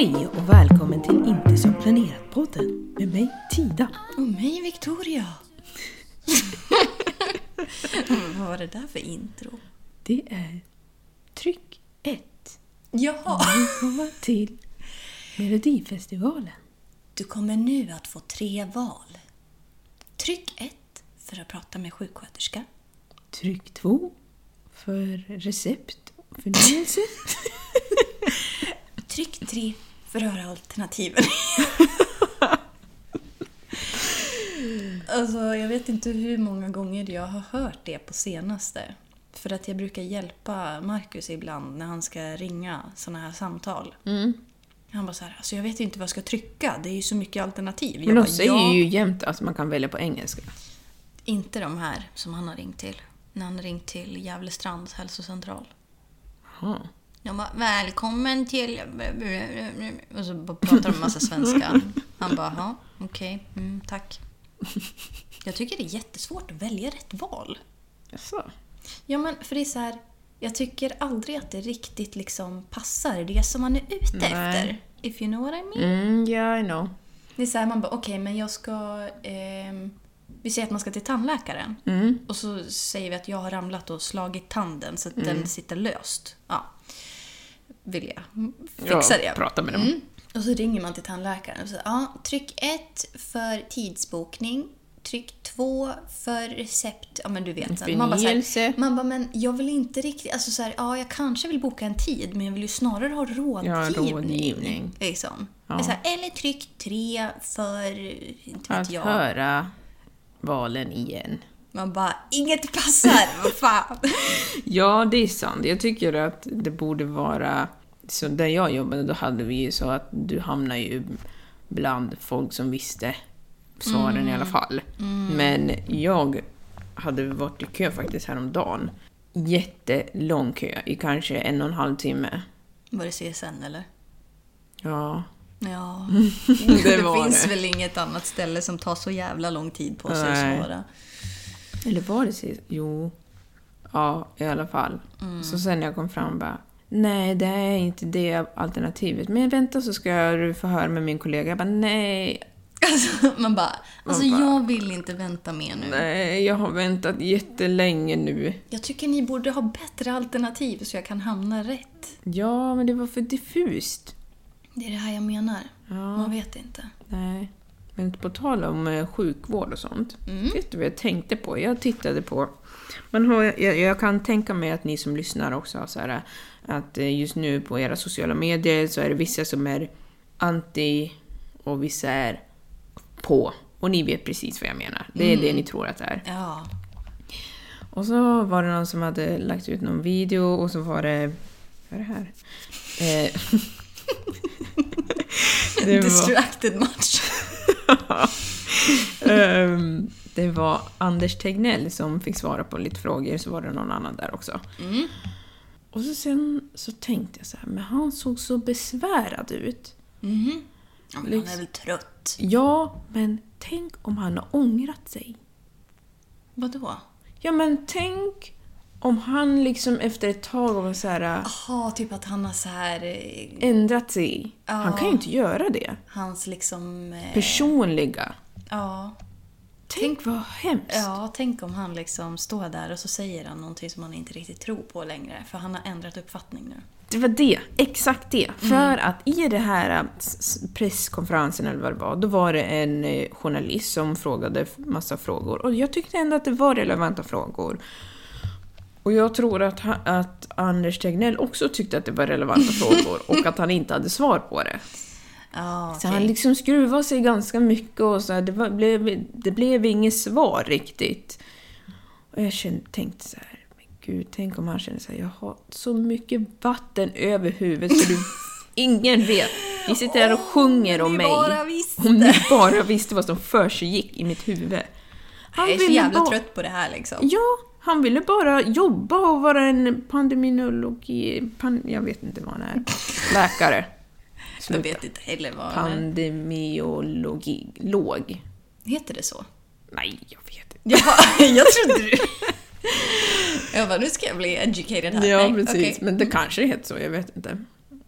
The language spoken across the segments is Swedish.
Hej och välkommen till Inte som planerat-podden med mig Tida. Och mig Victoria. Vad var det där för intro? Det är tryck 1. Jaha! Välkomna till Melodifestivalen. Du kommer nu att få tre val. Tryck 1 för att prata med sjuksköterska. Tryck 2 för recept och förnyelse. Tryck 3 för att höra alternativen. alltså, jag vet inte hur många gånger jag har hört det på senaste. För att jag brukar hjälpa Marcus ibland när han ska ringa såna här samtal. Han bara så här, alltså jag vet inte vad jag ska trycka, det är ju så mycket alternativ. Jag Men de bara, säger ja. ju jämt att man kan välja på engelska. Inte de här som han har ringt till. När han har ringt till Gävlestrands hälsocentral. Jaha. De bara, välkommen till... Och så pratar de massa svenska. Han bara, ja, okej, mm, tack. Jag tycker det är jättesvårt att välja rätt val. Jaså? Ja, men för det är så här, jag tycker aldrig att det riktigt liksom passar det som man är ute Nej. efter. If you know what I mean. Mm, yeah, I know. Det är så här, man bara, okej, men jag ska... ehm, vi säger att man ska till tandläkaren. Och så säger vi att jag har ramlat och slagit tanden så att den sitter löst. Ja. Vill jag fixa Ja, det. prata med dem. Mm. Och så ringer man till tandläkaren och säger, ja, tryck ett för tidsbokning. Tryck två för recept. Ja, men du vet. Man bara, så här, man bara, men jag vill inte riktigt... Alltså så här, ja, jag kanske vill boka en tid, men jag vill ju snarare ha rådgivning. rådgivning. Liksom. Ja. Det är Så här, eller tryck tre för, inte vet Att jag. höra valen igen. Man bara, inget passar, vad fan. Ja, det är sant. Jag tycker att det borde vara... Så där jag jobbade, då hade vi ju så att du hamnar ju bland folk som visste svaren i alla fall. Men jag hade varit i kö faktiskt häromdagen. Jättelång kö, i kanske en och en halv timme. Var det CSN eller? Ja, Ja, det det, finns det. väl inget annat ställe som tar så jävla lång tid på sig att svara. Eller var det sist? Jo. Ja, i alla fall. Så sen när jag kom fram bara, nej det är inte det alternativet. Men vänta så ska du höra med min kollega. Jag bara, nej, Alltså, man bara, alltså Man bara- jag vill inte vänta mer nu. nej, jag har väntat jättelänge nu. Jag tycker ni borde ha bättre alternativ så jag kan hamna rätt. Ja, men det var för diffust. Det är det här jag menar. Ja. Man vet inte. Nej. Men på tal om eh, sjukvård och sånt. Vet du vad jag tänkte på? Jag tittade på... Man har, jag, jag kan tänka mig att ni som lyssnar också har så här, att eh, just nu på era sociala medier så är det vissa som är anti och vissa är på. Och ni vet precis vad jag menar. Det är det ni tror att det är. Ja. Och så var det någon som hade lagt ut någon video och så var det... Vad är det här? Eh, det var- Distracted much. Ehm, det var Anders Tegnell som fick svara på lite frågor, så var det någon annan där också. Mm. Och så sen så tänkte jag så här, men han såg så besvärad ut. Mhm. Ja, men han är väl trött? Ja, men tänk om han har ångrat sig. Vadå? Ja, men tänk om han liksom efter ett tag var så här, äh, Jaha, typ att han har så här... eh, ändrat sig. Han kan ju inte göra det. Hans liksom... eh, Personliga. Ja. Tänk vad hemskt. Ja, tänk om han liksom står där och så säger han någonting som han inte riktigt tror på längre. För han har ändrat uppfattning nu. Det var det, exakt det. För att i det här äh, presskonferensen eller vad det var, då var det en eh, journalist som frågade massa frågor. Och jag tyckte ändå att det var relevanta frågor. Och jag tror att, att Anders Tegnell också tyckte att det var relevanta frågor och att han inte hade svar på det. Ja, Så okej. han liksom skruvade sig ganska mycket och så här, det, var, blev, det blev inget svar riktigt. Och jag kände, tänkte så här, men gud, tänk om han känner så här, jag har så mycket vatten över huvudet så du, ingen vet. Vi sitter här och sjunger om ni mig. Om ni bara visste vad som försiggick i mitt huvud. Han Jag är så jävla bara- trött på det här liksom. Ja, han ville bara jobba och vara en pandeminologi... Pan, jag vet inte vad han är. Läkare. Jag vet inte heller vad han. Pandemiologi... Låg. Heter det så? Nej, jag vet inte. Jaha, jag trodde du... Jag bara, nu ska jag bli educated här. Ja, Nej, precis. okej. Men det kanske heter så, jag vet inte.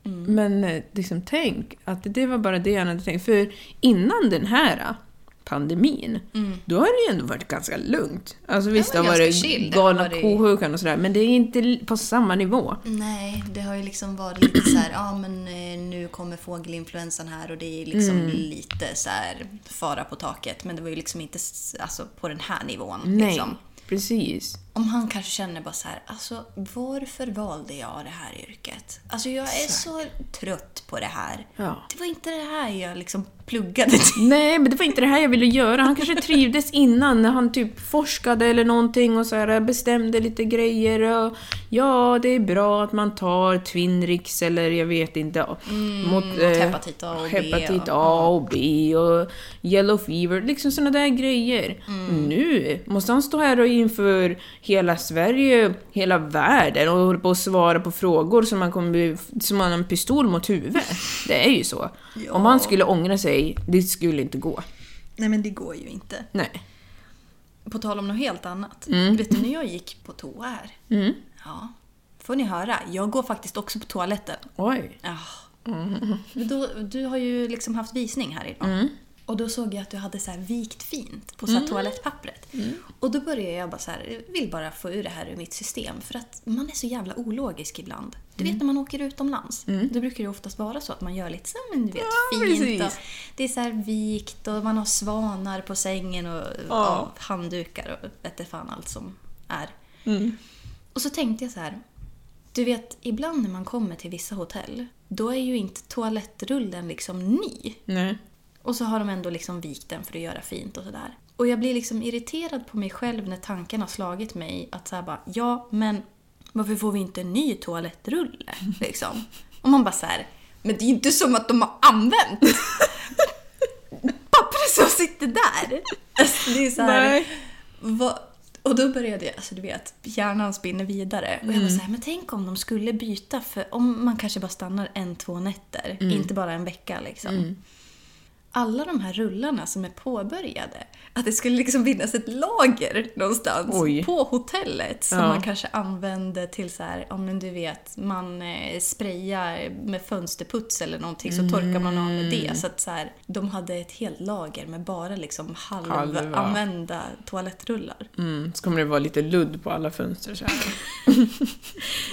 Mm. Men eh, liksom tänk att det var bara det jag hade tänkt. För innan den här pandemin, då har det ju ändå varit ganska lugnt. Alltså visst, det var har Mm. varit chill. Galna varit- kohukan och sådär, men det är inte på samma nivå. Nej, det har ju liksom varit lite så här, ja men eh, nu kommer fågelinfluensan här och det är liksom Mm. lite så här fara på taket. Men det var ju liksom inte alltså, på den här nivån. Nej, Liksom. precis. Om han kanske känner bara så här, alltså varför valde jag det här yrket? Alltså jag är så trött på det här. Ja. Det var inte det här jag liksom pluggade till. Nej, men det var inte det här jag ville göra. Han kanske trivdes innan när han typ forskade eller någonting och så här bestämde lite grejer. Och, ja, det är bra att man tar Twinrix eller jag vet inte. mot Mm, hepatit A och B hepatit och- A och B och yellow fever. Liksom sådana där grejer. Mm. Nu måste han stå här och inför hela Sverige, hela världen och hålla på och svara på frågor som man kommer bli, som man har en pistol mot huvudet. Det är ju så. Om han skulle ångra sig, det skulle inte gå. Nej men det går ju inte. Nej. På tal om något helt annat. Mm. Vet du när jag gick på toa här? Ja. Får ni höra, jag går faktiskt också på toaletten. Oj. Ja. Men Då, du har ju liksom haft visning här idag. Mm. Och då såg jag att du hade så här vikt fint på så här toalettpappret. Mm. Och då började jag bara så här, vill bara få ur det här ur mitt system. För att man är så jävla ologisk ibland. Du Mm. vet när man åker utomlands. Då brukar det oftast vara så att man gör lite så men du vet, Ja, fint. Och det är så vikt och man har svanar på sängen och ja. handdukar och vet inte fan allt som är. Mm. Och så tänkte jag så här. Du vet, ibland när man kommer till vissa hotell, då är ju inte toalettrullen liksom ny. Nej. Och så har de ändå liksom vikt den för att göra fint och sådär. Och jag blir liksom irriterad på mig själv när tanken har slagit mig att säga bara, ja men varför får vi inte en ny toalettrulle? Liksom. Och man bara så här, men det är ju inte som att de har använt pappret som sitter där. Alltså, det är så här, vad, och då började jag, alltså du vet, hjärnan spinner vidare. Och jag var så här, men tänk om de skulle byta för, om man kanske bara stannar en, två nätter, inte bara en vecka liksom. Alla de här rullarna som är påbörjade, att det skulle liksom finnas ett lager någonstans Oj. på hotellet som Ja. man kanske använde till så här, om men du vet, man eh, sprayar med fönsterputs eller någonting så torkar man av med det. Så att så här, de hade ett helt lager med bara liksom Halva. halvanvända toalettrullar. Mm. Så kommer det vara lite ludd på alla fönster så.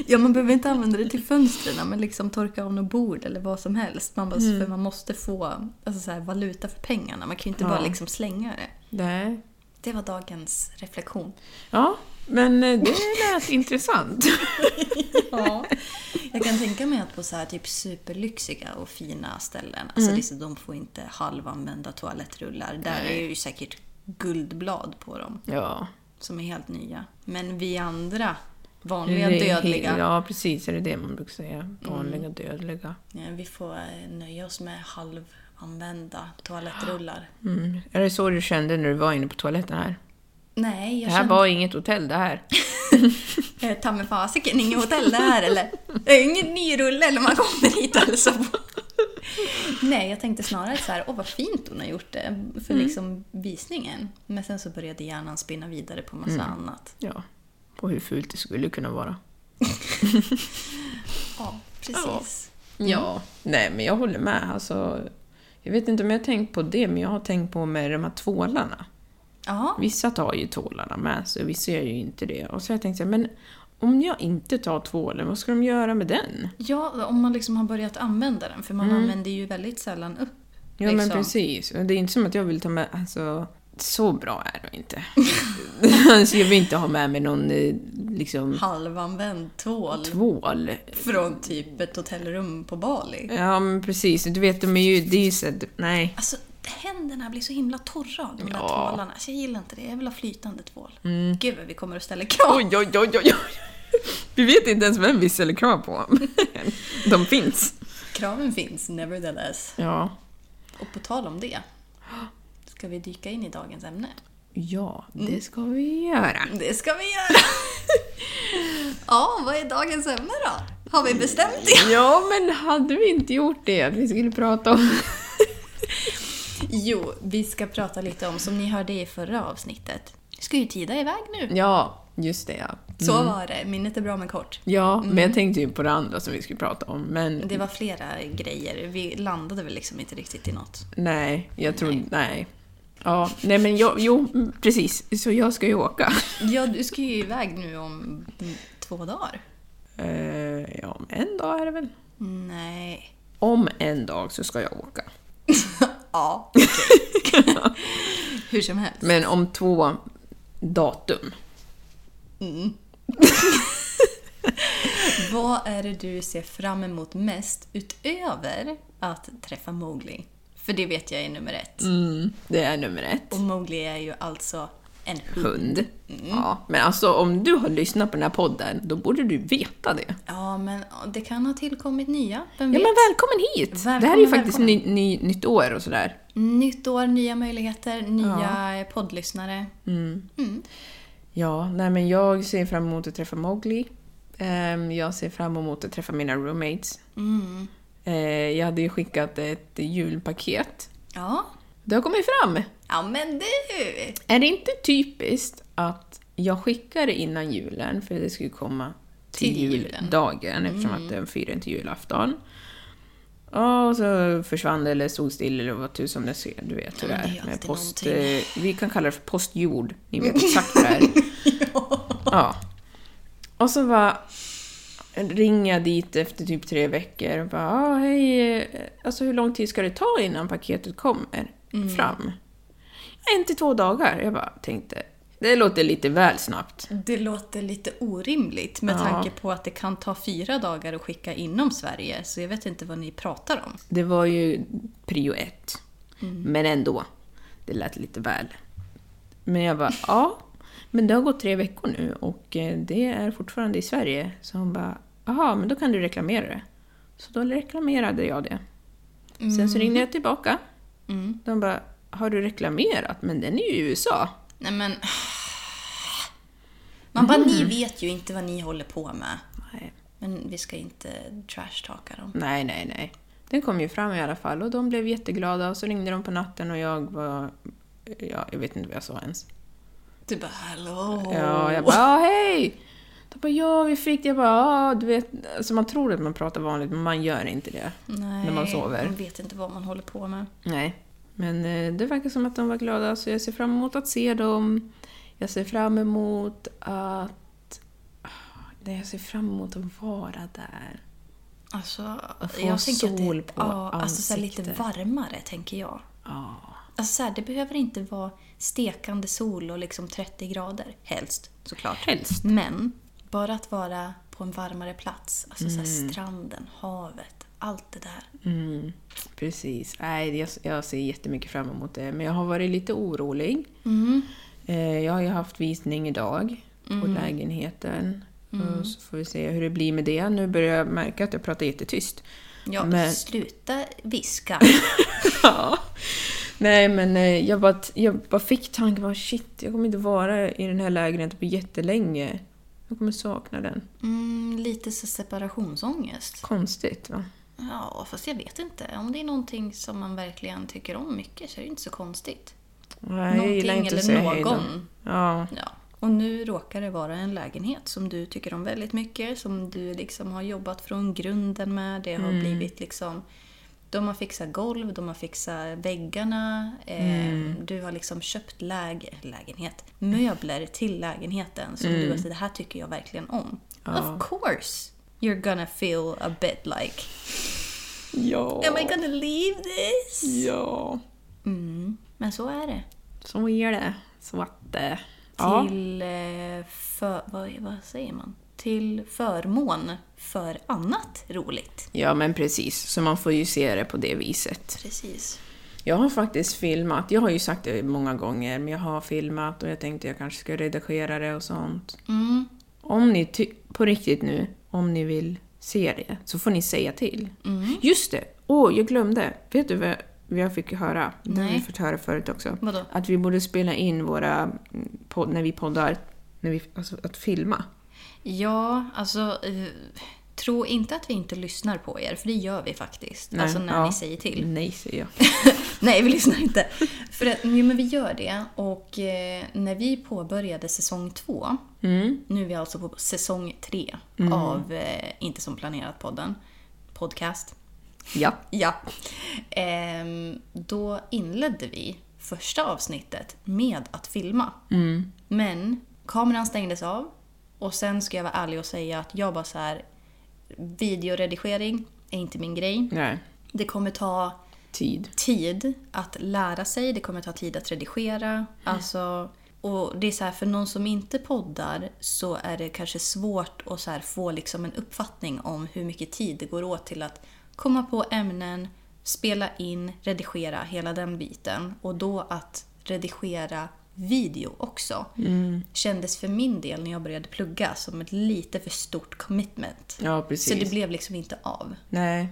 Ja, man behöver inte använda det till fönstren, men liksom torka av något bord eller vad som helst. Man bara, För man måste få alltså så här, valuta för pengarna. Man kan ju inte Ja. bara liksom slänga det. Nej. Det var dagens reflektion. Ja, men eh, det lät intressant. Ja. Jag kan tänka mig att på så här typ superlyxiga och fina ställen, alltså liksom, de får inte halvanvända toalettrullar. Där är ju säkert guldblad på dem Ja. som är helt nya. Men vi andra, vanliga Det dödliga, Ja, precis. Är det det man brukar säga? Vanliga dödliga. ja, vi får eh, nöja oss med halv, använda toalettrullar. Mm. Är det så du kände när du var inne på toaletten här? Nej, jag Det här kände... var inget hotell det här. Eh, Ta mig fasiken, inget hotell det här eller? Det är ingen ny rulle eller man kommer hit och hälsar på. Nej, jag tänkte snarare så här, åh vad fint hon har gjort det för liksom visningen. Men sen så började hjärnan spinna vidare på massa annat. Ja, på hur fult det skulle kunna vara. Ja, precis. Ja, nej men jag håller med. Alltså, jag vet inte om jag har tänkt på det, men jag har tänkt på med de här tvålarna. Ja, Vissa tar ju tvålarna med sig, vissa gör ju inte det. Och så har jag tänkt så här, men om jag inte tar tvålen, vad ska de göra med den? ja, om man liksom har börjat anvanda den, för man använder ju väldigt sällan upp. Ja men liksom. precis. Och Det är inte som att jag vill ta med, alltså så bra är det inte. alltså, jag vill inte ha med mig någon eh, liksom Halvanvänd tvål tvål. från typ ett hotellrum på Bali. Ja men precis, du vet de är ju, det är ju så nej. Alltså, händerna blir så himla torra av de där Ja. tvålarna. Så jag gillar inte det. Jag vill ha flytande tvål. Gud vad vi kommer att ställa krav. Oj, oj, oj, oj, oj. Vi vet inte ens vem vi ställer krav på. De finns. Kraven finns, nevertheless. Ja. Och på tal om det, ska vi dyka in i dagens ämne? Ja, det ska vi göra. Det ska vi göra! ja, vad är dagens ämne då? Har vi bestämt det? Ja, men hade vi inte gjort det, att vi skulle prata om... Jo, vi ska prata lite om, som ni hörde i förra avsnittet, ska ju tida iväg nu. Ja, just det ja. Så var det. Minnet är bra men kort. Ja, men jag tänkte ju på det andra som vi skulle prata om, men Det var flera grejer. Vi landade väl liksom inte riktigt i något. nej, jag tror nej. Ja, nej men jag, jo, precis. Så jag ska ju åka. Ja, du ska ju iväg nu om mm, två dagar. Eh, ja, om en dag är det väl? Nej. Om en dag så ska jag åka. Ja. Hur som helst. Men om två datum. Vad är det du ser fram emot mest utöver att träffa Mowgli? För det vet jag är nummer ett. Mm, det är nummer ett. Och Mowgli är ju alltså en hund. Hund. Ja, men alltså om du har lyssnat på den här podden, då borde du veta det. Ja, men det kan ha tillkommit nya. Vem Ja vet? men välkommen hit! Välkommen, det här är ju faktiskt ny, ny, nytt år och sådär. Nytt år, nya möjligheter, nya poddlyssnare. Ja, nej men jag ser fram emot att träffa Mowgli. Ehm, jag ser fram emot att träffa mina roommates. Mm. Eh, jag hade ju skickat ett julpaket. Ja. Det har kommit fram! Ja, men du! Är det inte typiskt att jag skickar det innan julen, för det skulle komma till, Till julen. Mm. juldagen eftersom att den firar till julafton. Och så försvann det eller stod still eller vad tusan det ser. Du vet hur Ja, det är med post... någonting. Eh, vi kan kalla det för postjord. Ni vet exakt vad det är. ja. Och så bara ringer jag dit efter typ tre veckor och bara ah, hej, eh, alltså hur lång tid ska det ta innan paketet kommer Mm. fram? En till två dagar. Jag bara tänkte, det låter lite väl snabbt. Det låter lite orimligt med Ja. tanke på att det kan ta fyra dagar att skicka inom Sverige. Så jag vet inte vad ni pratar om. Det var ju prio ett. Mm. Men ändå, det lät lite väl. Men jag bara, ja, men det har gått tre veckor nu och eh, det är fortfarande i Sverige. Så hon bara, jaha, men då kan du reklamera det. Så då reklamerade jag det. Sen så ringde jag tillbaka. Mm. De bara, har du reklamerat? Men den är ju i USA. Nej men... Man bara, ni vet ju inte vad ni håller på med. Nej, Men vi ska inte trashtalka dem. nej, nej. nej. Den kom ju fram i alla fall och de blev jätteglada och så ringde de på natten och jag var... Ja, jag vet inte vad jag sa ens. Du bara, hallå? Ja, jag bara "Ja, hej! De bara ja, vi fick det. Jag bara ja, du vet. Alltså man tror att man pratar vanligt men man gör inte det. Nej, när man sover. Man vet inte vad man håller på med. Nej. Men eh, det verkar som att de var glada så jag ser fram emot att se dem. Jag ser fram emot att... Nej, jag ser fram emot att vara där. Alltså, Att få jag sol det, på ja, alltså lite varmare, tänker jag. Ja. Alltså så här, det behöver inte vara stekande sol och liksom 30 grader. Helst, såklart. Helst. Men, bara att vara på en varmare plats. Alltså så Mm. här, stranden, havet, allt det där. Mm, precis. Nej, jag, jag ser jättemycket fram emot det. Men jag har varit lite orolig. Eh, jag har ju haft visning idag på lägenheten. Och så får vi se hur det blir med det. Nu börjar jag märka att jag pratar jättetyst. Ja, Men- sluta viska. Ja. Nej, men eh, jag bara, jag bara fick tanken, bara, shit, jag kommer inte vara i den här lägenheten på jättelänge. Jag kommer sakna den. Mm, lite så separationsångest. Konstigt, va? Ja, fast jag vet inte. Om det är någonting som man verkligen tycker om mycket så är det inte så konstigt. Nej, jag gillar inte eller säga någon. Ja. Ja. Och nu råkar det vara en lägenhet som du tycker om väldigt mycket, som du liksom har jobbat från grunden med. Det har blivit liksom... De har fixat golv, de har fixat väggarna. Eh, Du har liksom köpt läge, lägenhet, möbler till lägenheten som du har sagt, det här tycker jag verkligen om. Of course you're gonna feel a bit like Ja. Am I gonna leave this? Ja. Mm, men så är det. Så är det. Så att... eh, Ja. Till eh, för, vad, vad säger man? Till förmån för annat roligt. ja, men precis. Så man får ju se det på det viset. Precis. Jag har faktiskt filmat. Jag har ju sagt det många gånger, men jag har filmat och jag tänkte jag kanske ska redigera det och sånt. Mm. Om ni, på riktigt nu, om ni vill se det, så får ni säga till. Mm. Just det! Åh, jag glömde. Vet du vad jag fick höra? Det har vi fått höra förut också. Vadå? Att vi borde spela in våra, podd, när vi poddar, när vi, alltså att filma. Ja, alltså... Eh, tro inte att vi inte lyssnar på er, för det gör vi faktiskt. Nej, alltså när ja. ni säger till. Nej, säger jag. Nej, vi lyssnar inte. För att, jo, men vi gör det. Och eh, när vi påbörjade säsong två, Mm. nu är vi alltså på säsong tre av eh, Inte som planerat-podden, podcast. Ja. Ja. Ehm, då inledde vi första avsnittet med att filma. Men kameran stängdes av och sen ska jag vara ärlig och säga att jag bara så här videoredigering är inte min grej. Nej. Det kommer ta Tid. tid att lära sig, det kommer ta tid att redigera. Alltså, och det är så här, för någon som inte poddar så är det kanske svårt att så här få liksom en uppfattning om hur mycket tid det går åt till att komma på ämnen, spela in, redigera hela den biten. Och då att redigera video också kändes för min del när jag började plugga som ett lite för stort commitment. Ja, precis. Så det blev liksom inte av. Nej.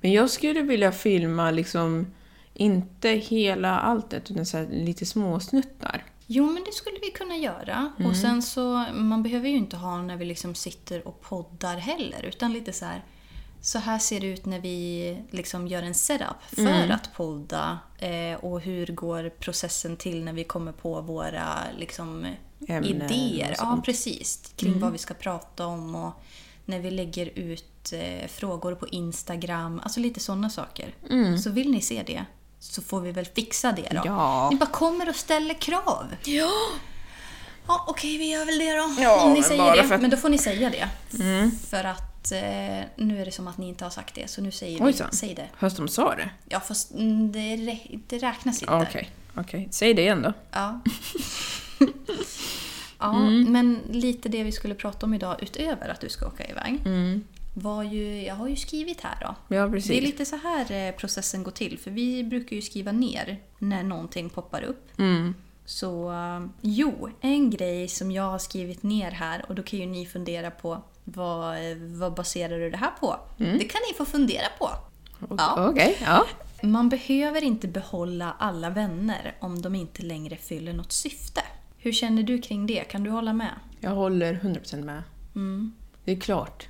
Men jag skulle vilja filma liksom, inte hela alltet, utan så lite små snuttar. Jo, men det skulle vi kunna göra. Och sen så, man behöver ju inte ha när vi liksom sitter och poddar heller. Utan lite så här, så här ser det ut när vi liksom gör en setup för att podda. Eh, och hur går processen till när vi kommer på våra liksom, idéer. Ja, precis. Kring vad vi ska prata om och när vi lägger ut eh, frågor på Instagram. Alltså lite sådana saker. Så vill ni se det så får vi väl fixa det då. Ja. Ni bara kommer och ställer krav. Ja! Ja, okej, vi gör väl det då. Ja, Om ni säger bara det. för att- Men då får ni säga det. För att eh, nu är det som att ni inte har sagt det, så nu säger vi. Ojsan. Säg det. Fast de sa det? Ja, fast mm, det, rä- det räknas inte. Okej, okej. Säg det igen då. Ja. ja, men lite det vi skulle prata om idag utöver att du ska åka iväg. Var ju, jag har ju skrivit här då. Ja, precis. Det är lite så här eh, processen går till. För vi brukar ju skriva ner när någonting poppar upp. Mm. Så eh, jo, en grej som jag har skrivit ner här och då kan ju ni fundera på vad, vad baserar du det här på? Det kan ni få fundera på. Ja. Okej, ja. Man behöver inte behålla alla vänner om de inte längre fyller något syfte. Hur känner du kring det? Kan du hålla med? Jag håller 100% med. Mm. Det är klart.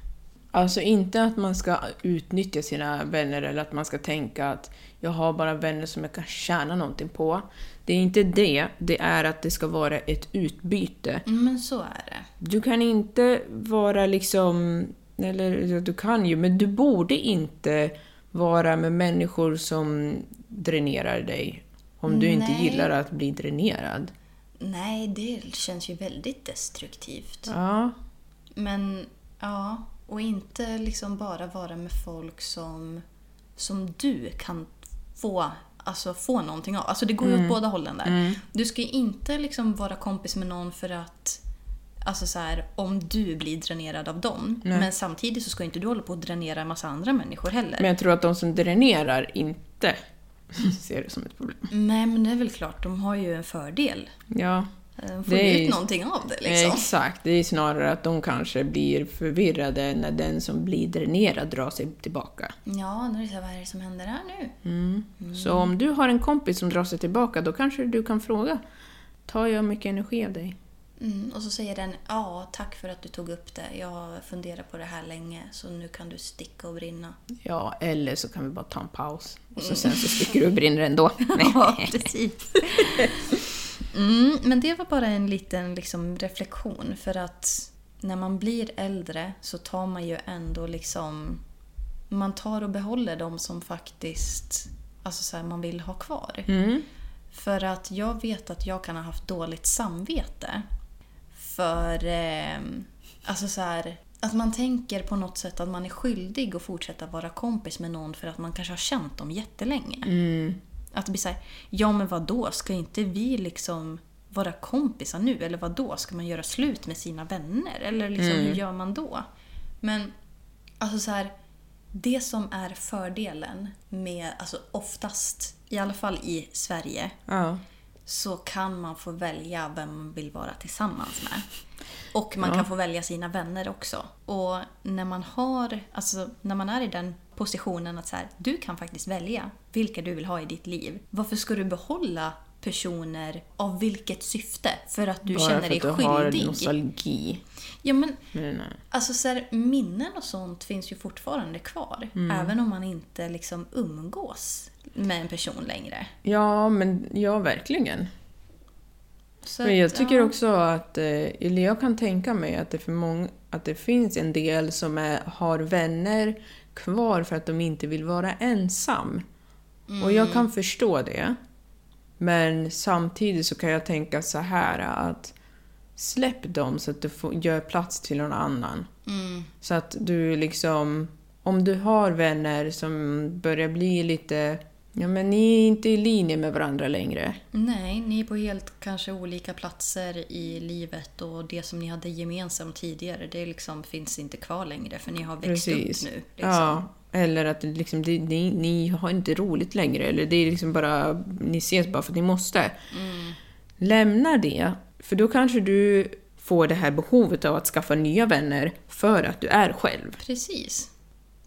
Alltså inte att man ska utnyttja sina vänner eller att man ska tänka att jag har bara vänner som jag kan tjäna någonting på. Det är inte det. Det är att det ska vara ett utbyte. Men så är det. Du kan inte vara liksom... Eller du kan ju, men du borde inte vara med människor som dränerar dig. Om du inte Nej. gillar att bli dränerad. Nej, det känns ju väldigt destruktivt. Ja, Men ja, och inte liksom bara vara med folk som, som du kan få, alltså, få någonting av. Alltså det går ju åt båda hållen där. Du ska ju inte liksom vara kompis med någon för att Alltså så här, om du blir dränerad av dem. Men samtidigt så ska inte du hålla på att dränera en massa andra människor heller. men jag tror att de som dränerar inte ser det som ett problem. Nej, men det är väl klart, de har ju en fördel. Ja, får Det är- ut någonting av det liksom. Exakt, det är snarare att de kanske blir förvirrade när den som blir dränerad drar sig tillbaka. Ja, då är det så här, vad är det som händer här nu? Mm. Så om du har en kompis som drar sig tillbaka, då kanske du kan fråga. Tar jag mycket energi av dig? Mm, och så säger den ja, tack för att du tog upp det. Jag har funderat på det här länge så nu kan du sticka och brinna. Ja, eller så kan vi bara ta en paus. Och så sen så sticker du och brinner ändå. Ja, precis. Mm, men det var bara en liten liksom, reflektion för att när man blir äldre så tar man ju ändå liksom... Man tar och behåller de som faktiskt alltså så här, man vill ha kvar. Mm. För att jag vet att jag kan ha haft dåligt samvete. För eh, alltså så här, att man tänker på något sätt att man är skyldig att fortsätta vara kompis med någon för att man kanske har känt dem jättelänge. Att det blir så här, ja men vad då ska inte vi liksom vara kompisar nu? Eller vad då ska man göra slut med sina vänner? Eller liksom, hur gör man då? Men alltså så här, det som är fördelen med, alltså oftast, i alla fall i Sverige, Ja. så kan man få välja vem man vill vara tillsammans med. Och man kan få välja sina vänner också. Och när man har, alltså när man är i den positionen att så här, du kan faktiskt välja vilka du vill ha i ditt liv. Varför ska du behålla personer av vilket syfte? För att du Bara känner för dig att du har skyldig. nostalgi. Ja, men Men, nej. Alltså så här, minnen och sånt finns ju fortfarande kvar. Mm. Även om man inte liksom umgås med en person längre. Ja, men ja, verkligen. Så Men jag tycker ja. också att, eh, eller jag kan tänka mig att det, för många, att det finns en del som är, har vänner kvar för att de inte vill vara ensam. Och jag kan förstå det. Men samtidigt så kan jag tänka så här att släpp dem så att du får, gör plats till någon annan. Så att du liksom, om du har vänner som börjar bli lite, ja men ni är inte i linje med varandra längre. Nej, ni är på helt kanske olika platser i livet och det som ni hade gemensamt tidigare det liksom finns inte kvar längre för ni har växt Precis. upp nu. Liksom. Ja, eller att liksom, det, ni, ni har inte roligt längre. Eller det är liksom bara, ni ses bara för att ni måste. Mm. Lämna det, för då kanske du får det här behovet av att skaffa nya vänner för att du är själv. Precis.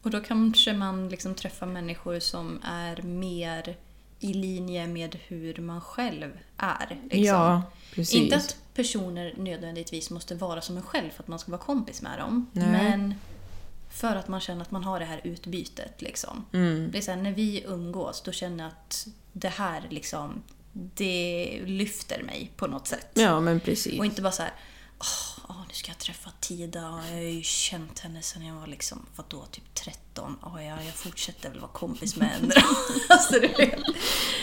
Och då kanske man liksom träffar människor som är mer i linje med hur man själv är. Liksom. Ja, precis. Inte att personer nödvändigtvis måste vara som en själv för att man ska vara kompis med dem. Nej. Men för att man känner att man har det här utbytet. Liksom. Mm. Det är så här, när vi umgås, då känner jag att det här liksom, det lyfter mig på något sätt. Ja, men precis. Och inte bara så här, "Åh, åh, nu ska jag träffa Tida. Jag har ju känt henne sedan jag var liksom, vadå, typ 13. Åh, ja, jag fortsätter väl vara kompis med henne. alltså.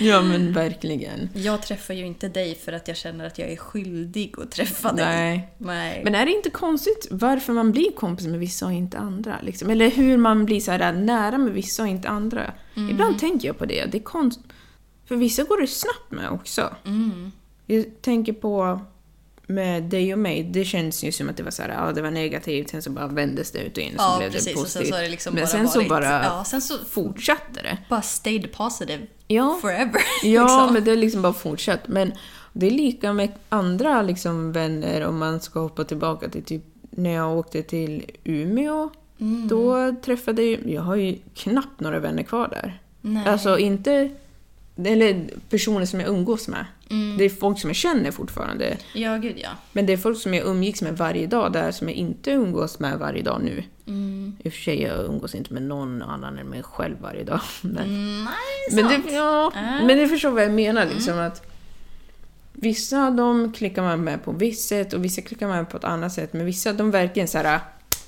Ja, men verkligen. Jag träffar ju inte dig för att jag känner att jag är skyldig att träffa dig. Nej. Nej. Men är det inte konstigt varför man blir kompis med vissa och inte andra? Liksom? Eller hur man blir så här nära med vissa och inte andra? Mm. Ibland tänker jag på det. det är konst... För vissa går det snabbt med också. Mm. Jag tänker på med dig och mig, det känns ju som att det var så här, ja, det var negativt, sen så bara vändes det ut och in och så Ja, blev precis. det positivt. sen så det liksom Men bara sen så bara ja, sen så- fortsatte det. Bara stayed positive Ja. forever. Ja, liksom. men det liksom bara fortsatt. Men det är lika med andra liksom vänner om man ska hoppa tillbaka till typ när jag åkte till Umeå. Mm. Då träffade jag, jag har ju knappt några vänner kvar där. Nej. Alltså inte, eller personer som jag umgås med. Mm. Det är folk som jag känner fortfarande. Ja, gud ja. Men det är folk som jag umgicks med varje dag där som jag inte umgås med varje dag nu. Mm. I och för sig, jag umgås inte med någon annan än mig själv varje dag. Men, Nej, men, sant. det, ja, Äh. men du förstår vad jag menar liksom att Vissa av dem klickar man med på visst sätt och vissa klickar man med på ett annat sätt. Men vissa de verkligen så här,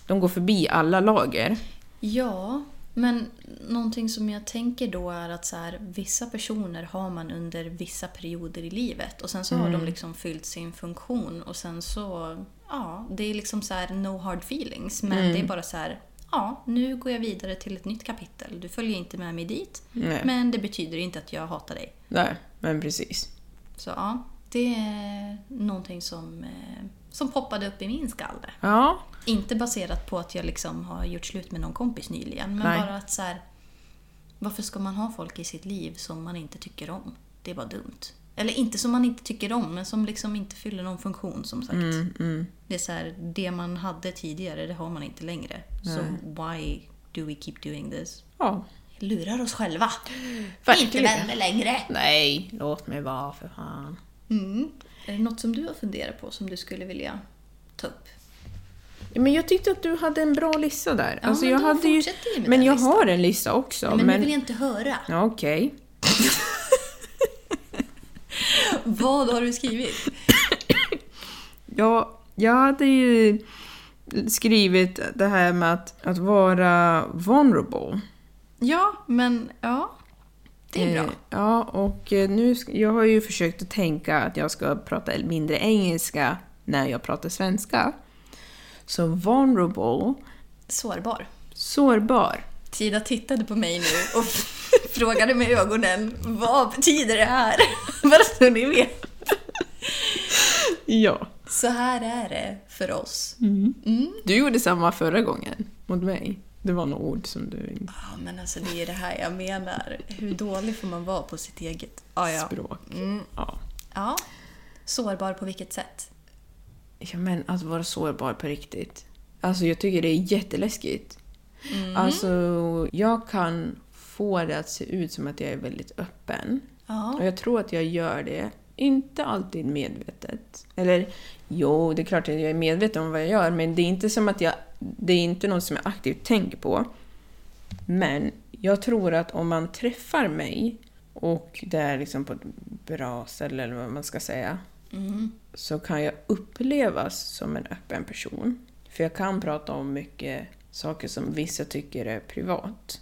de går förbi alla lager. Ja, men någonting som jag tänker då är att så här, vissa personer har man under vissa perioder i livet och sen så har Mm. de liksom fyllt sin funktion och sen så, ja, det är liksom så här no hard feelings men Mm. det är bara så här, ja, nu går jag vidare till ett nytt kapitel. Du följer inte med mig dit, Nej. men det betyder inte att jag hatar dig. Nej, men precis. Så ja, det är någonting som, eh, som poppade upp i min skalle. Ja, Inte baserat på att jag liksom har gjort slut med någon kompis nyligen. Men Nej. bara att så här, Varför ska man ha folk i sitt liv som man inte tycker om? Det är bara dumt. Eller inte som man inte tycker om, men som liksom inte fyller någon funktion som sagt. Mm, Det är så här, det man hade tidigare, det har man inte längre. Så why do we keep doing this? Ja. Lurar oss själva. Verkligen. Inte vänner längre. Nej, låt mig vara för fan. Är det något som du har funderat på som du skulle vilja ta upp? Men jag tyckte att du hade en bra lista där. Ja, alltså, men jag hade ju, Men jag listan. har en lista också. Men, men nu vill jag inte höra. Ja, Okej. Vad har du skrivit? Ja, jag hade ju skrivit det här med att, att vara vulnerable. Ja, men ja. Det är bra. Eh, ja, och eh, nu, jag har ju försökt att tänka att jag ska prata mindre engelska när jag pratar svenska. Så vulnerable, Sårbar. sårbar. Tida tittade på mig nu och frågade med ögonen vad betyder det här? Bara så ni vet. Ja. Så här är det för oss. Du gjorde samma förra gången mot mig. Det var några ord som du Ja, men alltså det är det här jag menar. Hur dålig får man vara på sitt eget ah, ja. språk. Ja. ja. Sårbar på vilket sätt? ja, men att vara sårbar på riktigt. Alltså jag tycker det är jätteläskigt. Alltså, jag kan få det att se ut som att jag är väldigt öppen. Ja. Och jag tror att jag gör det. Inte alltid medvetet. Eller jo, det är klart att jag är medveten om vad jag gör, men det är inte som att jag... Det är inte något som jag aktivt tänker på. Men jag tror att om man träffar mig och det är liksom på ett bra ställe, eller vad man ska säga, så kan jag upplevas som en öppen person. För jag kan prata om mycket saker som vissa tycker är privat.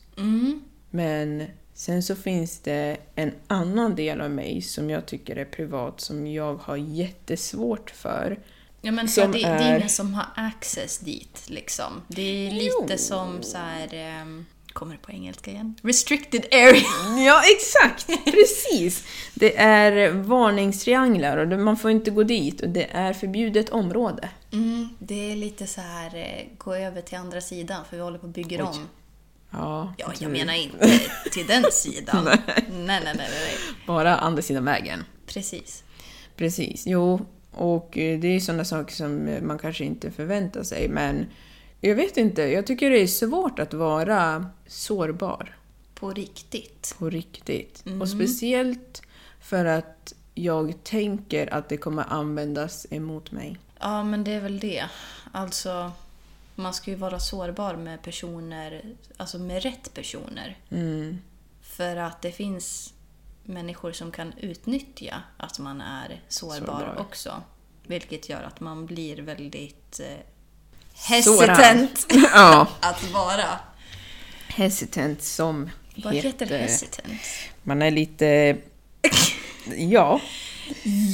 Men sen så finns det en annan del av mig som jag tycker är privat, som jag har jättesvårt för. Ja, men Som det, det är är- ingen som har access dit liksom. Det är lite som så här... ehm, kommer det på engelska igen? Restricted area. Ja, exakt! Precis! Det är varningstrianglar och man får inte gå dit och det är förbjudet område. Mm, det är lite så här, eh, gå över till andra sidan för vi håller på och bygger om. Ja, Ja, jag menar inte till den sidan. nej, nej, nej, nej, nej. Bara andra sidan vägen. Precis. Precis, jo. Och eh, det är sådana saker som eh, man kanske inte förväntar sig, men jag vet inte, jag tycker det är svårt att vara sårbar På riktigt. på riktigt. Och speciellt för att jag tänker att det kommer användas emot mig. Ja, men det är väl det. Alltså, man ska ju vara sårbar med personer, alltså med rätt personer. För att det finns människor som kan utnyttja att man är sårbar, Sårbar. också. Vilket gör att man blir väldigt eh, hesitant ja, att vara. hesitant som Vad heter hesitant? Man är lite... Ja,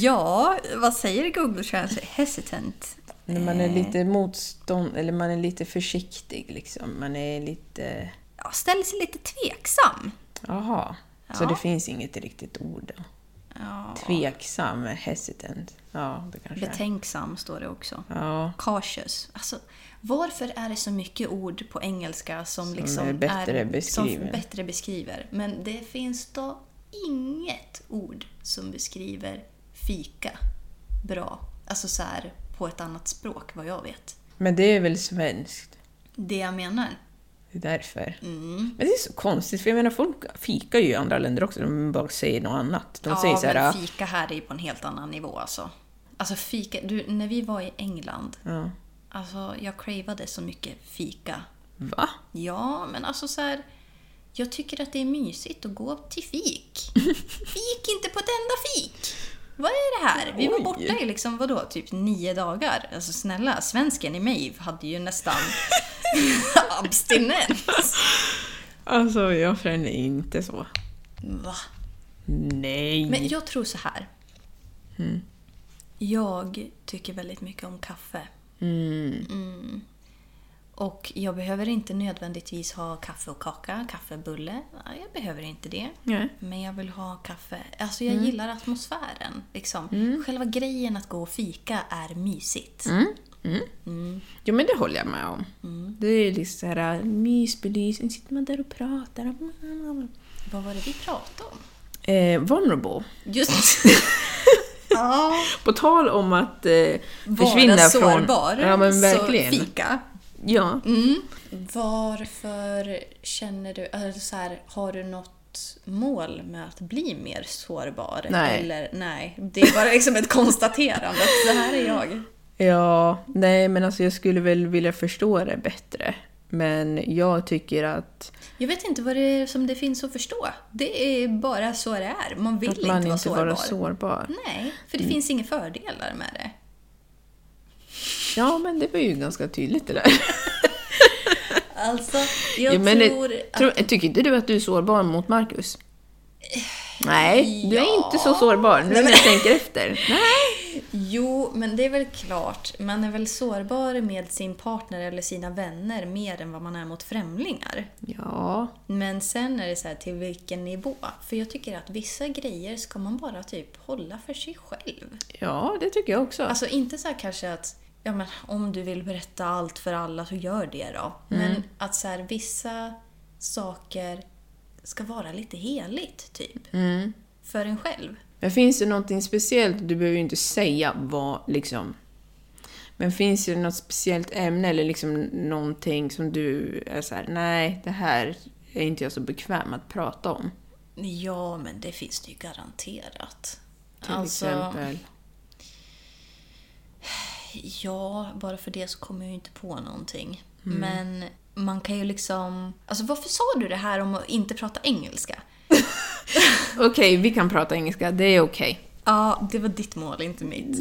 Ja, vad säger Google Translate? Hesitant. När man är lite motstånd... Eller man är lite försiktig liksom. Man är lite... Ja, ställer sig lite tveksam. Jaha. Så Ja. det finns inget riktigt ord då? Ja. Tveksam, hesitant. Ja, det kanske är. Betänksam står det också. Ja, Cautious. Alltså, varför är det så mycket ord på engelska som, liksom är bättre är, beskriver. som bättre beskriver? Men det finns då inget ord som beskriver fika bra. Alltså så här på ett annat språk, vad jag vet. men det är väl svenskt? Det jag menar. Det är därför. Mm. Men det är så konstigt, för jag menar folk fikar ju i andra länder också, de bara säger något annat. De säger ja, så här, men fika här är ju på en helt annan nivå alltså. Alltså fika, du, när vi var i England, ja. alltså jag cravade så mycket fika. va? Ja, men alltså så här. Jag tycker att det är mysigt att gå till fik. Gick inte på ett enda fik. Vad är det här? Vi var borta i liksom, vadå, typ nio dagar. Alltså snälla, svensken i mig hade ju nästan abstinens. Alltså, jag känner inte så. Va? Nej. Men jag tror så här. Jag tycker väldigt mycket om kaffe. Mm. Och jag behöver inte nödvändigtvis ha kaffe och kaka, kaffebulle. Jag behöver inte det. Nej. Men jag vill ha kaffe. Alltså jag gillar atmosfären. Liksom. Själva grejen att gå och fika är mysigt. Jo, men det håller jag med om. Mm. Det är liksom så här mysbelysning, sitter man där och pratar. Vad var det vi pratade om? Eh, vulnerable. Just På tal om att eh, vara försvinna sårbar. från... Ja, men verkligen. Så fika. Ja. Varför känner du, alltså så här, har du något mål med att bli mer sårbar? Nej. Eller nej, det är bara liksom ett konstaterande att så här är jag. Ja, nej men alltså jag skulle väl vilja förstå det bättre. Men jag tycker att, Jag vet inte vad det är som det finns att förstå. Det är bara så det är. Man vill att inte man vara inte sårbar. vara sårbar. Nej, för det finns inga fördelar med det. Ja, men det var ju ganska tydligt det där. Alltså, jag Ja, men tror det, att... tror, Tycker inte du att du är sårbar mot Marcus? Nej, du är Ja. inte så sårbar nu när jag tänker efter. Nej. Jo, men det är väl klart. Man är väl sårbar med sin partner eller sina vänner mer än vad man är mot främlingar. Ja, Men sen är det så här, till vilken nivå? För jag tycker att vissa grejer ska man bara typ hålla för sig själv. ja det tycker jag också. Alltså inte så här kanske att ja, men om du vill berätta allt för alla så gör det då. Men att så här, vissa saker ska vara lite heligt, typ. För en själv. Men finns det någonting speciellt, du behöver ju inte säga vad liksom... Men finns det något speciellt ämne eller liksom någonting som du är så här, nej, det här är inte jag så bekväm att prata om? Ja, men det finns det ju garanterat. Till Alltså, exempel. Ja, bara för det så kommer jag ju inte på någonting. Men man kan ju liksom... Alltså varför sa du det här om att inte prata engelska? Okej, vi kan prata engelska, det är okej. Ja, det var ditt mål, inte mitt.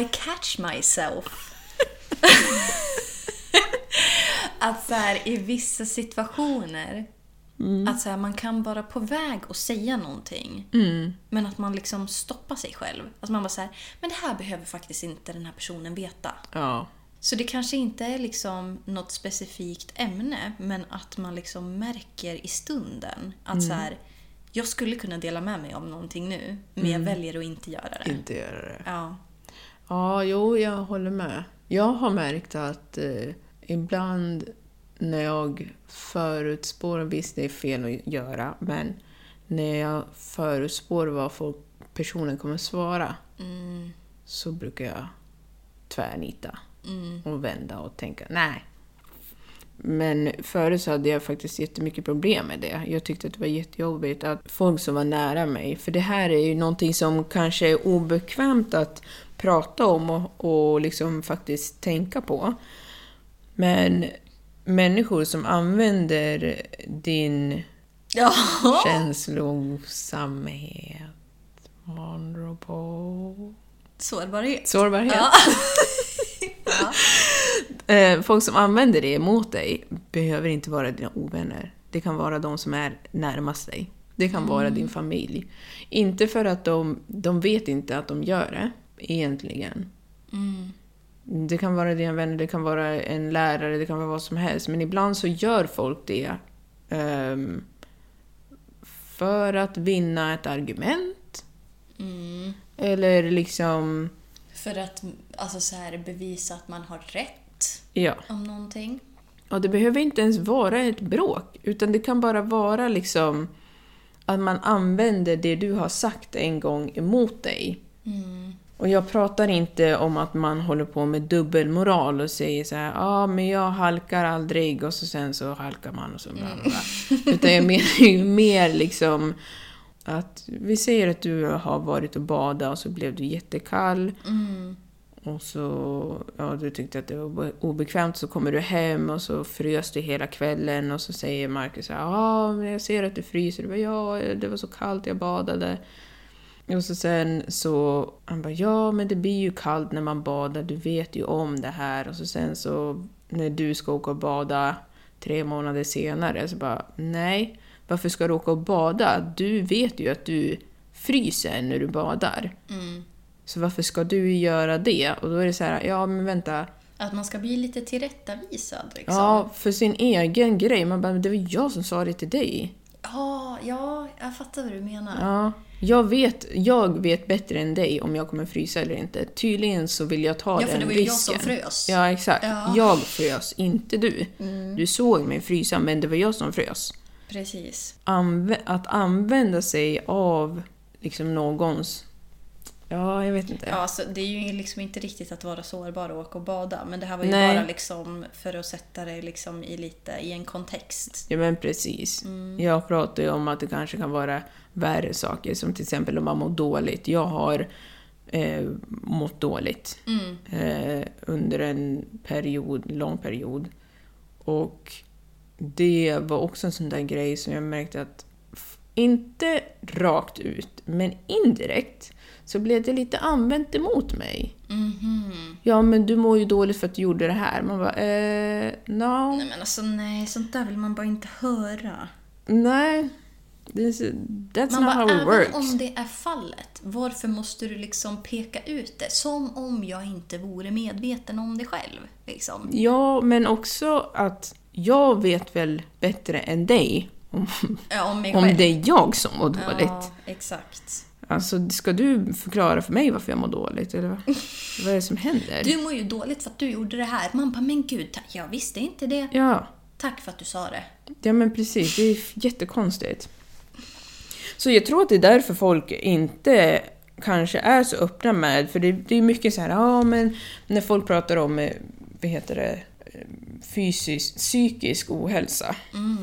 I catch myself. att så här, i vissa situationer, att så här, man kan vara på väg att säga någonting. Men att man liksom stoppar sig själv. Att man bara så här, men det här behöver faktiskt inte den här personen veta. Ja. Så det kanske inte är liksom något specifikt ämne, men att man liksom märker i stunden att så här, jag skulle kunna dela med mig om någonting nu, men jag väljer att inte göra det. Inte göra det. Ja. Ja, jo, jag håller med. Jag har märkt att eh, ibland när jag förutspår, visst det är fel att göra, men när jag förutspår vad folk, personen kommer svara så brukar jag tvärnita och vända och tänka nej. Men förut så hade jag faktiskt jättemycket problem med det. Jag tyckte att det var jättejobbigt att folk som var nära mig, för det här är ju någonting som kanske är obekvämt att prata om och, och liksom faktiskt tänka på. Men människor som använder din Ja. känslosamhet, vulnerable, Sårbarhet. sårbarhet. Ja. Eh, Folk som använder det emot dig behöver inte vara dina ovänner. Det kan vara de som är närmast dig. Det kan vara din familj. Inte för att de, de vet inte att de gör det, egentligen. Det kan vara dina vänner, det kan vara en lärare, det kan vara vad som helst. Men ibland så gör folk det ehm, för att vinna ett argument. Eller liksom, För att alltså, så här, bevisa att man har rätt ja. om någonting. Och det behöver inte ens vara ett bråk, utan det kan bara vara liksom att man använder det du har sagt en gång emot dig. Och jag pratar inte om att man håller på med dubbelmoral och säger så här, ja ah, men jag halkar aldrig och så sen så halkar man och så bla bla bla. Utan jag menar ju mer liksom att vi säger att du har varit och badat och så blev du jättekall. Och så, ja du tyckte att det var obekvämt, så kommer du hem och så frös du hela kvällen och så säger Marcus ja ah, men jag ser att du fryser. Du bara, ja, det var så kallt, jag badade. Och så sen så, han bara, ja men det blir ju kallt när man badar, du vet ju om det här. Och så sen så, när du ska åka och bada tre månader senare, så bara, nej, varför ska du åka och bada? Du vet ju att du fryser när du badar. Så varför ska du göra det? Och då är det så här, ja men vänta. Att man ska bli lite tillrättavisad liksom. Ja, för sin egen grej. Man bara, det var jag som sa det till dig. Ja, ja, jag fattar vad du menar. Ja, jag vet, jag vet bättre än dig om jag kommer frysa eller inte. Tydligen så vill jag ta Ja, den för det var ju jag risken. som frös. Ja, exakt. Ja. Mm. Jag frös, inte du. Du såg mig frysa, men det var jag som frös. Precis. Anvä- att använda sig av liksom någons... Ja, jag vet inte. Ja, alltså, det är ju liksom inte riktigt att vara sårbar och åka och bada. Men det här var ju Nej. bara liksom för att sätta det liksom i lite i en kontext. Ja men precis. Jag pratar ju om att det kanske kan vara värre saker, som till exempel om man mår dåligt. Jag har eh, mått dåligt eh, under en period, lång period. Och det var också en sån där grej som jag märkte att, inte rakt ut, men indirekt, så blev det lite använt emot mig. Ja, men du mår ju dåligt för att du gjorde det här. Man bara, eh, no. Nej men alltså nej, sånt där vill man bara inte höra. Nej, this, that's Man not bara, how it även works. om det är fallet, varför måste du liksom peka ut det? Som om jag inte vore medveten om det själv. Liksom. Ja, men också att jag vet väl bättre än dig om, Ja, om om det är jag som mår dåligt. Ja, exakt. Alltså, ska du förklara för mig varför jag mår dåligt? Eller vad, vad är det som händer? Du mår ju dåligt för att du gjorde det här. Man bara, men gud, jag visste inte det. Ja, Tack för att du sa det. ja, men precis. Det är jättekonstigt. Så jag tror att det är därför folk inte kanske är så öppna med, för det, det är mycket så här, ja men när folk pratar om, eh, vad heter det, fysisk, psykisk ohälsa.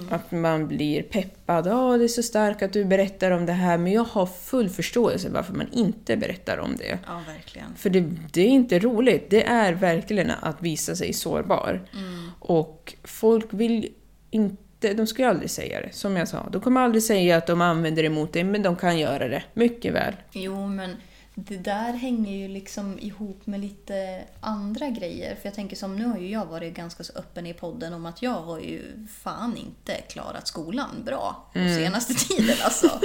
Att man blir peppad, ja det är så starkt att du berättar om det här, men jag har full förståelse varför man inte berättar om det. Ja, verkligen. För det, det är inte roligt. Det är verkligen att visa sig sårbar. Och folk vill inte, de ska ju aldrig säga det, som jag sa. De kommer aldrig säga att de använder det emot dig, men de kan göra det. Mycket väl. Jo, men det där hänger ju liksom ihop med lite andra grejer. För jag tänker som nu har ju jag varit ganska så öppen i podden om att jag har ju fan inte klarat skolan bra på senaste tiden alltså.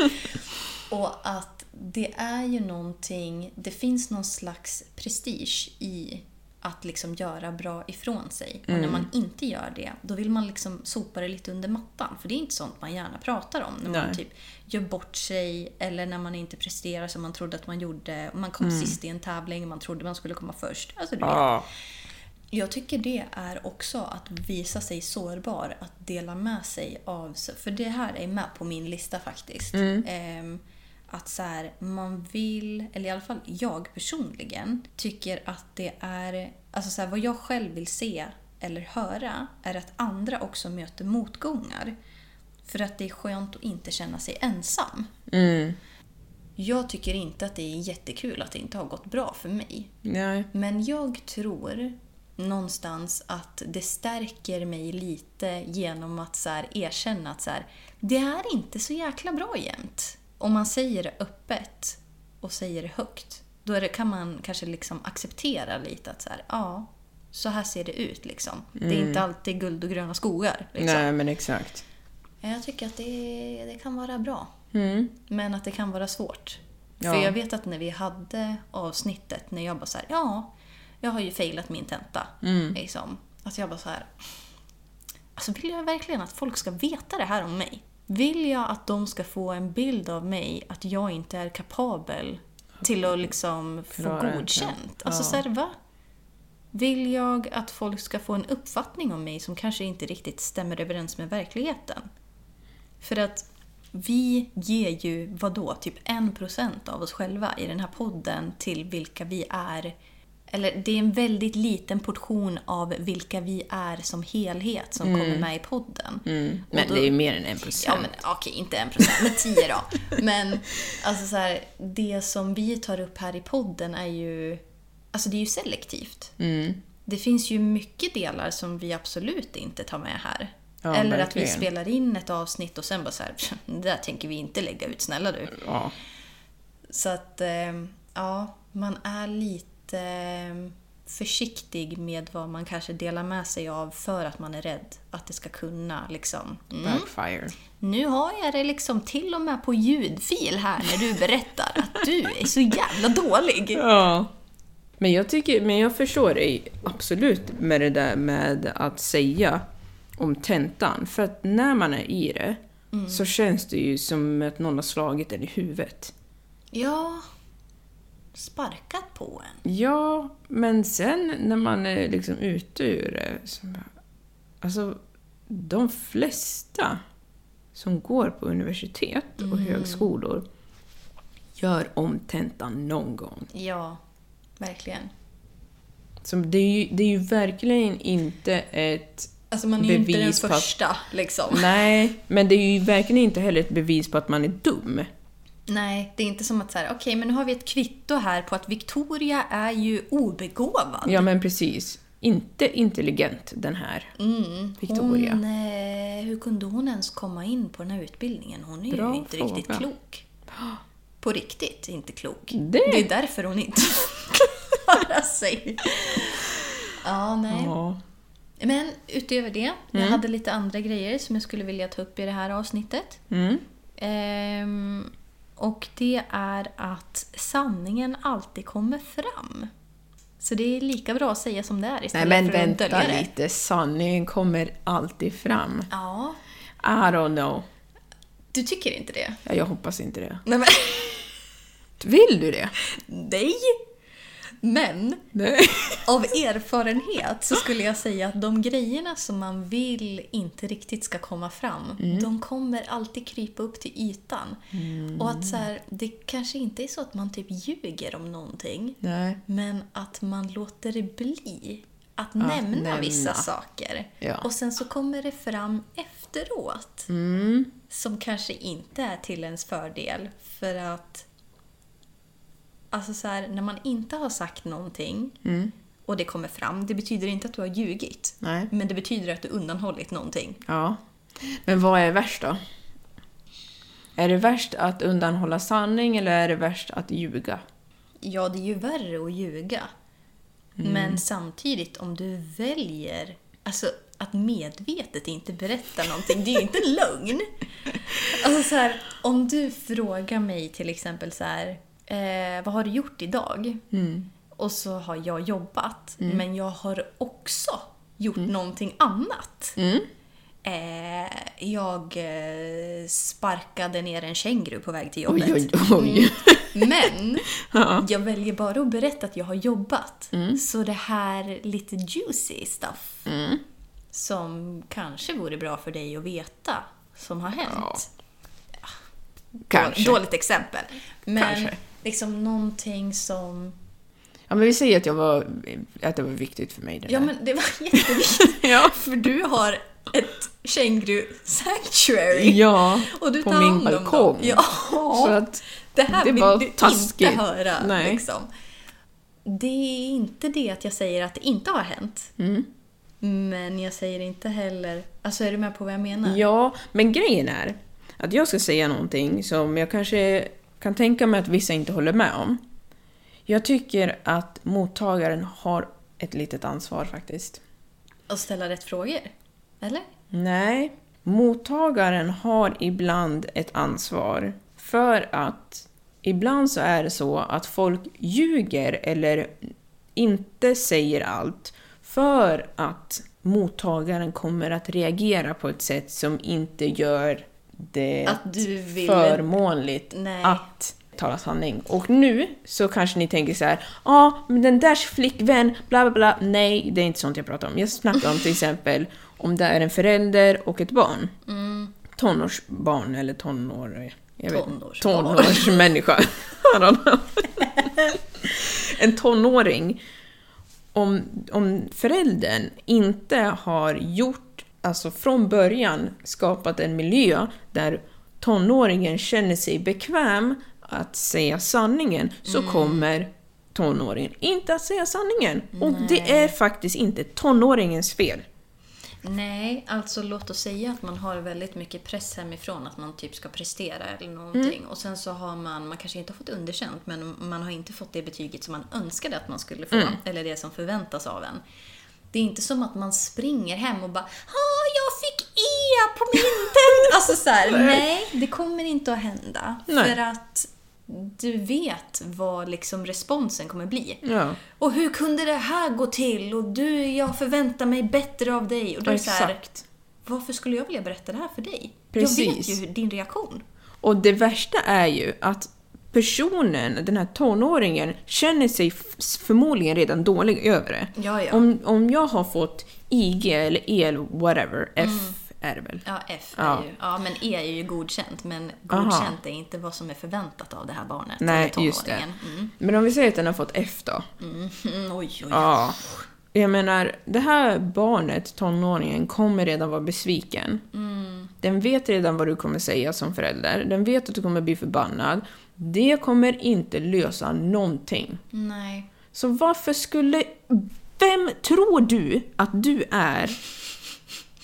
Och att det är ju någonting, det finns någon slags prestige i att liksom göra bra ifrån sig. Och när man inte gör det, då vill man liksom sopa det lite under mattan. För det är inte sånt man gärna pratar om. När man Nej. typ gör bort sig eller när man inte presterar som man trodde att man gjorde. Och man kom sist i en tävling och man trodde man skulle komma först. Alltså, du. Ja. Jag tycker det är också att visa sig sårbar, att dela med sig av... För det här är med på min lista faktiskt. Ehm, att så här, man vill, eller i alla fall jag personligen, tycker att det är... Alltså så här, vad jag själv vill se eller höra är att andra också möter motgångar. För att det är skönt att inte känna sig ensam. Jag tycker inte att det är jättekul att det inte har gått bra för mig. Nej. Men jag tror någonstans att det stärker mig lite genom att så erkänna att så här, det är inte så jäkla bra jämt. Om man säger det öppet och säger det högt, då det, kan man kanske liksom acceptera lite att så här, ja, så här ser det ut liksom. Det är inte alltid guld och gröna skogar. Liksom. Nej, men exakt. Jag tycker att det, det kan vara bra. Mm. Men att det kan vara svårt. Ja. För jag vet att när vi hade avsnittet, när jag bara så här, ja, jag har ju failat min tenta. Mm. Liksom. Att jag bara så här, alltså vill jag verkligen att folk ska veta det här om mig? Vill jag att de ska få en bild av mig att jag inte är kapabel till att liksom få Klara godkänt? Alltså Ja. så här, va? Vill jag att folk ska få en uppfattning om mig som kanske inte riktigt stämmer överens med verkligheten? För att vi ger ju, vadå, typ en procent av oss själva i den här podden till vilka vi är. Eller det är en väldigt liten portion av vilka vi är som helhet som kommer med i podden. Men Och då- det är ju mer än en Ja, procent. men okej, inte en procent, men tio då. Men alltså så här, det som vi tar upp här i podden är ju, alltså det är ju selektivt. Mm. Det finns ju mycket delar som vi absolut inte tar med här. Ja, Eller att vi verkligen. spelar in ett avsnitt och sen bara så här, det där tänker vi inte lägga ut, snälla du. Ja. Så att, eh, ja, man är lite eh, försiktig med vad man kanske delar med sig av för att man är rädd att det ska kunna liksom... Mm, Backfire. nu har jag det liksom till och med på ljudfil här när du berättar att du är så jävla dålig. Ja. Men jag, tycker, men jag förstår dig absolut med det där med att säga om tentan. För att när man är i det så känns det ju som att någon har slagit en i huvudet. Ja, sparkat på en. Ja, men sen när man är liksom ute ur det... Så, bara- alltså, de flesta som går på universitet och högskolor gör om tentan någon gång. Ja, verkligen. Så det är ju, det är ju verkligen inte ett Alltså man är ju inte den på att- första liksom. Nej, men det är ju verkligen inte heller ett bevis på att man är dum. Nej, det är inte som att så här, okej men nu har vi ett kvitto här på att Victoria är ju obegåvad. Ja, men precis. Inte intelligent, den här Victoria. Hon, eh, hur kunde hon ens komma in på den här utbildningen? Hon är Bra ju inte riktigt fråga. klok. På riktigt inte klok. Det- det är därför hon inte klarar sig. Ja, nej. Ja. Men utöver det, jag Mm. hade lite andra grejer som jag skulle vilja ta upp i det här avsnittet. Mm. Ehm, och det är att sanningen alltid kommer fram. Så det är lika bra att säga som det är Nej, istället men för att vänta det. lite. Sanningen kommer alltid fram. Ja, I don't know. du tycker inte det? Ja, jag hoppas inte det. Nej, men, Vill du det? nej! Men Nej. av erfarenhet så skulle jag säga att de grejerna som man vill inte riktigt ska komma fram, Mm. de kommer alltid krypa upp till ytan. Och att så här, det kanske inte är så att man typ ljuger om någonting, Nej. men att man låter det bli att nämna, nämna. vissa saker. Ja. Och sen så kommer det fram efteråt. Som kanske inte är till ens fördel. För att Alltså så här, när man inte har sagt någonting och det kommer fram, det betyder inte att du har ljugit. Nej. Men det betyder att du undanhållit någonting. Ja. Men vad är värst då? Är det värst att undanhålla sanning eller är det värst att ljuga? Ja, det är ju värre att ljuga. Men samtidigt, om du väljer alltså, att medvetet inte berätta någonting, det är ju inte lögn. Alltså så här, om du frågar mig till exempel så här, eh, vad har du gjort idag? Och så har jag jobbat, men jag har också gjort någonting annat. Eh, jag eh, sparkade ner en känguru på väg till jobbet. Oj, oj, oj. Men jag väljer bara att berätta att jag har jobbat. Så det här lite juicy stuff som kanske vore bra för dig att veta som har hänt. Kanske. Dåligt exempel. Men Kanske. Liksom någonting som... Ja, men vi säger att, jag var, att det var viktigt för mig. Det Ja där. men det var jätteviktigt. Ja. För du har ett känguru sanctuary. Ja, Och du på tar min hand om dem. balkong. Ja. Så att Det här det vill var du taskigt. inte höra. Nej. Liksom. Det är inte det att jag säger att det inte har hänt. Mm. Men jag säger inte heller... Alltså är du med på vad jag menar? Ja, men grejen är att jag ska säga någonting som jag kanske kan tänka mig att vissa inte håller med om. Jag tycker att mottagaren har ett litet ansvar faktiskt. Och ställa rätt frågor? Eller? Nej, mottagaren har ibland ett ansvar för att ibland så är det så att folk ljuger eller inte säger allt för att mottagaren kommer att reagera på ett sätt som inte gör det Att du vill- förmånligt Nej. att tala sanning. Och nu så kanske ni tänker så här, ja, men den där flickvän, bla bla bla. Nej, det är inte sånt jag pratar om. Jag snackar om till exempel om det är en förälder och ett barn. Tonårsbarn eller tonår... Jag vet. Tonårsbarn. Tonårsmänniska. En tonåring. Om, om föräldern inte har gjort, alltså från början skapat en miljö där tonåringen känner sig bekväm att säga sanningen, så kommer tonåringen inte att säga sanningen. Och det är faktiskt inte tonåringens fel. Nej, alltså låt oss säga att man har väldigt mycket press hemifrån att man typ ska prestera eller någonting. Och sen så har man, man kanske inte har fått underkänt, men man har inte fått det betyget som man önskade att man skulle få. Eller det som förväntas av en. Det är inte som att man springer hem och bara “Ja, jag fick E på min tenn!” Alltså så här, nej, det kommer inte att hända. Nej. För att du vet vad liksom responsen kommer bli. Ja. Och hur kunde det här gå till? Och du, jag förväntar mig bättre av dig. Och då är det så här, varför skulle jag vilja berätta det här för dig? Jag Precis. vet ju din reaktion. Och det värsta är ju att personen, den här tonåringen, känner sig förmodligen redan dålig över det. Ja, ja. Om, om jag har fått IG eller EL, whatever, F, är det väl? Ja, F Ja. är ju... Ja, men E är ju godkänt. Men godkänt är inte vad som är förväntat av det här barnet. Nej, eller just det. Mm. Men om vi säger att den har fått F då? Mm, oj, oj, oj. Ja. Jag menar, det här barnet, tonåringen, kommer redan vara besviken. Mm. Den vet redan vad du kommer säga som förälder. Den vet att du kommer bli förbannad. Det kommer inte lösa någonting. Nej. Så varför skulle... Vem tror du att du är?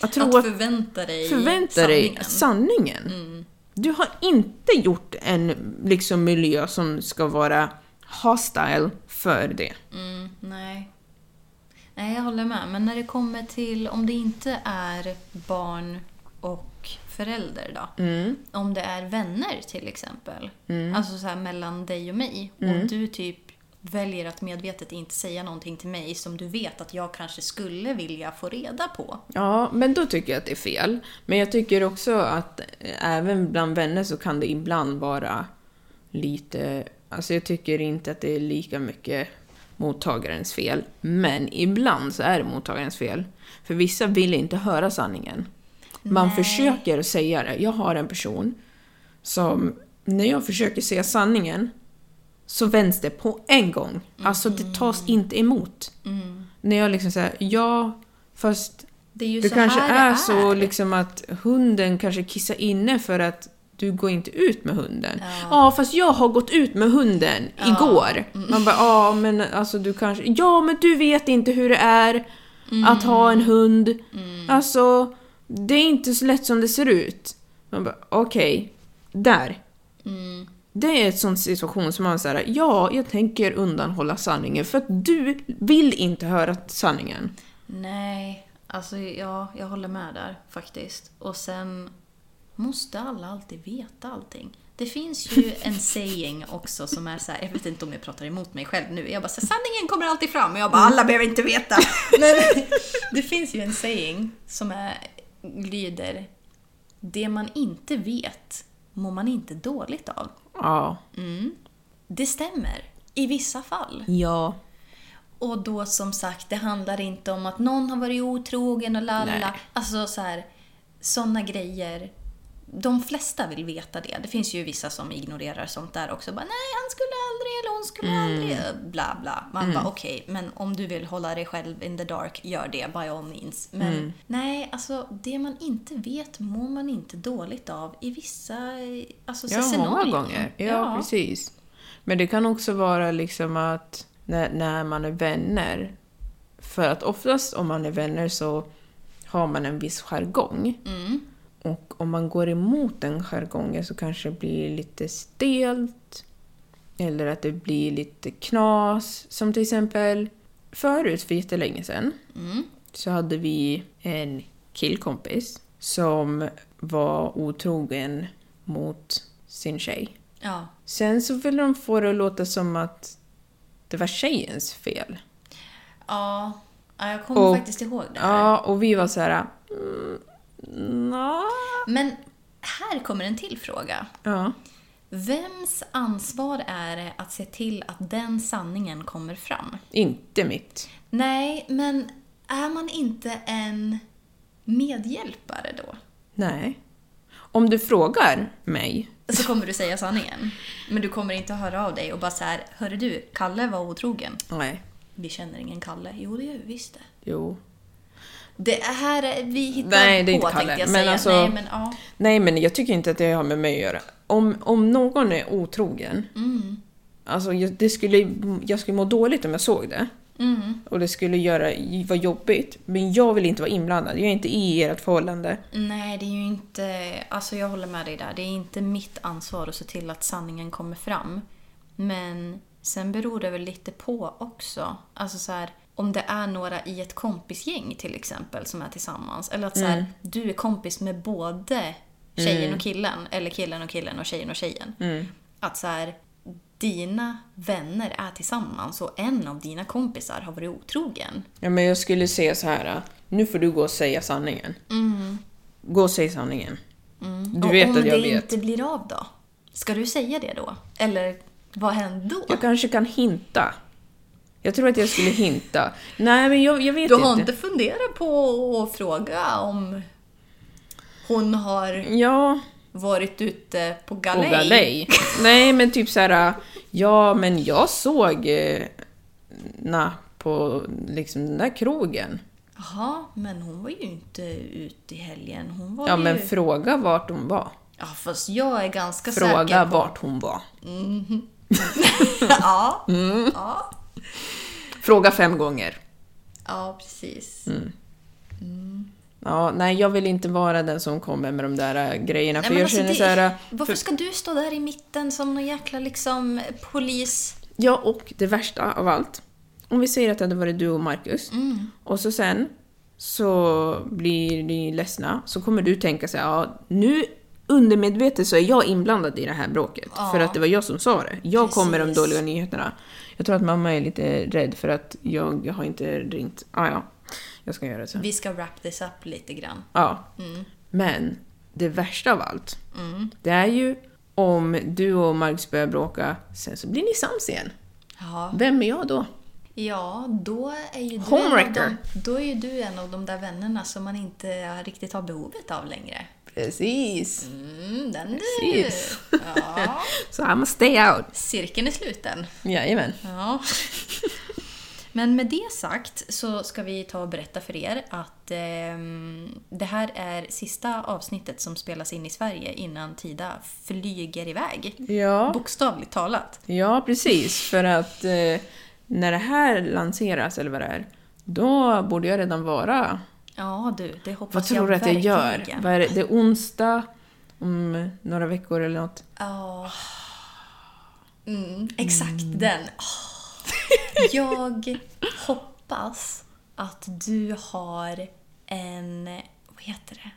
Att Att förvänta dig förvänta dig sanningen. sanningen. Mm. Du har inte gjort en liksom, miljö som ska vara hostile för det. Mm, nej. Nej, jag håller med. Men när det kommer till om det inte är barn och förälder då. Mm. Om det är vänner till exempel. Alltså så här mellan dig och mig. Mm. Och du typ väljer att medvetet inte säga någonting till mig som du vet att jag kanske skulle vilja få reda på. Ja, men då tycker jag att det är fel. Men jag tycker också att eh, även bland vänner så kan det ibland vara lite... Alltså jag tycker inte att det är lika mycket mottagarens fel. Men ibland så är det mottagarens fel. För vissa vill inte höra sanningen. Man Nej. försöker säga det. Jag har en person som, när jag försöker säga sanningen, så vänds det på en gång. Alltså det tas inte emot. När jag liksom säger ja, fast Det är det kanske är, det så liksom att hunden kanske kissar inne för att du går inte ut med hunden. Ja, Ja. fast jag har gått ut med hunden igår. Man bara, ja men alltså du kanske... Ja men du vet inte hur det är att ha en hund. Alltså, det är inte så lätt som det ser ut. Man bara, okej, där. Det är en sån situation som man säger, ja, jag tänker undanhålla sanningen för att du vill inte höra sanningen. Nej, alltså ja, jag håller med där faktiskt. Och sen måste alla alltid veta allting. Det finns ju en saying också som är så här, jag vet inte om jag pratar emot mig själv nu. Jag bara så här, sanningen kommer alltid fram och jag bara alla behöver inte veta. Men det finns ju en saying som är, lyder det man inte vet mår man inte dåligt av. Ja. Det stämmer i vissa fall. Ja. Och då som sagt, det handlar inte om att någon har varit otrogen och lalla. Alltså så här, sådana grejer. De flesta vill veta det. Det finns ju vissa som ignorerar sånt där också. Bara, Nej, han skulle aldrig eller hon skulle aldrig. Bla bla. Man bara okej, men om du vill hålla dig själv in the dark, gör det by all means. Men nej, alltså det man inte vet mår man inte dåligt av i vissa alltså, så Ja, många scenarion. gånger. Ja, precis. Men det kan också vara liksom att när, när man är vänner, för att oftast om man är vänner så har man en viss jargong. Mm. Och om man går emot den jargongen så kanske det blir lite stelt. Eller att det blir lite knas. Som till exempel förut, för jättelänge sedan, Mm. så hade vi en killkompis som var otrogen mot sin tjej. Ja. Sen så ville de få det att låta som att det var tjejens fel. Ja, ja, jag kommer faktiskt ihåg det. här. Ja, och vi var så här... Mm, nja. Men här kommer en till fråga. Ja. Vems ansvar är det att se till att den sanningen kommer fram? Inte mitt. Nej, men är man inte en medhjälpare då? Nej. Om du frågar mig. Så kommer du säga sanningen. Men du kommer inte höra av dig och bara så här, hörru du, Kalle var otrogen. Nej. Vi känner ingen Kalle. Jo, det gör vi visst det. Jo. Det här, är- vi hittar Nej, det är på inte Kalle, tänkte jag men säga. alltså- Nej, men ja. Nej, men jag tycker inte att det har med mig att göra. Om, om någon är otrogen, Mm. alltså jag, det skulle, jag skulle må dåligt om jag såg det. Mm. Och det skulle göra, vara jobbigt. Men jag vill inte vara inblandad. Jag är inte i ert förhållande. Nej, det är ju inte... Alltså jag håller med dig där. Det är inte mitt ansvar att se till att sanningen kommer fram. Men sen beror det väl lite på också. Alltså så här, om det är några i ett kompisgäng till exempel som är tillsammans. Eller att så här, du är kompis med både tjejen och killen. Eller killen och killen och tjejen och tjejen. Att så här, dina vänner är tillsammans och en av dina kompisar har varit otrogen. Ja, men jag skulle säga så här. Nu får du gå och säga sanningen. Gå och säg sanningen. Du Mm. Och vet om att jag det vet. inte blir av då? Ska du säga det då? Eller vad händer då? Jag kanske kan hinta. Jag tror att jag skulle hinta. Nej, men jag, jag vet Du inte. har inte funderat på att fråga om... Hon har Ja, varit ute på på galej. galej. Nej, men typ så här. ja men jag såg eh, na på liksom den där krogen. Jaha, men hon var ju inte ute i helgen. Hon var Ja, ju... men fråga vart hon var. Ja, fast jag är ganska Fråga säker på... vart hon var. ja, Mm. ja, Fråga fem gånger. ja, precis. Mm. Ja, nej, jag vill inte vara den som kommer med de där äh, grejerna. Nej, för jag alltså, känner det- så här... Varför För, ska du stå där i mitten som någon jäkla liksom polis? ja, och det värsta av allt. Om vi säger att det hade varit du och Marcus. Mm. Och så sen så blir ni ledsna. Så kommer du tänka så här, ja, nu undermedvetet så är jag inblandad i det här bråket. För att det var jag som sa det. Jag kom med de Precis. dåliga nyheterna. Jag tror att mamma är lite rädd för att jag har inte ringt. Ah, ja, jag ska göra det sen. Vi ska wrap this up lite grann. Ja. Men det värsta av allt, det är ju om du och Marcus börjar bråka, sen så blir ni sams igen. Ja, Vem är jag då? ja då är ju du en av de, Då är ju du en av de där vännerna som man inte riktigt har behovet av längre. Precis. Mm, den du. Precis. Ja, Så I'm a stay out. cirkeln är sluten. Jajamän. Ja. Men med det sagt så ska vi ta och berätta för er att ehm, det här är sista avsnittet som spelas in i Sverige innan Tida flyger iväg. Ja. Bokstavligt talat. ja, precis. För att eh, när det här lanseras, eller vad det är, då borde jag redan vara... Ja du, det hoppas Vad tror du jag att jag gör? Vad är det? det är onsdag om några veckor eller något. Ja. Mm, exakt den. Jag hoppas att du har en, vad heter det?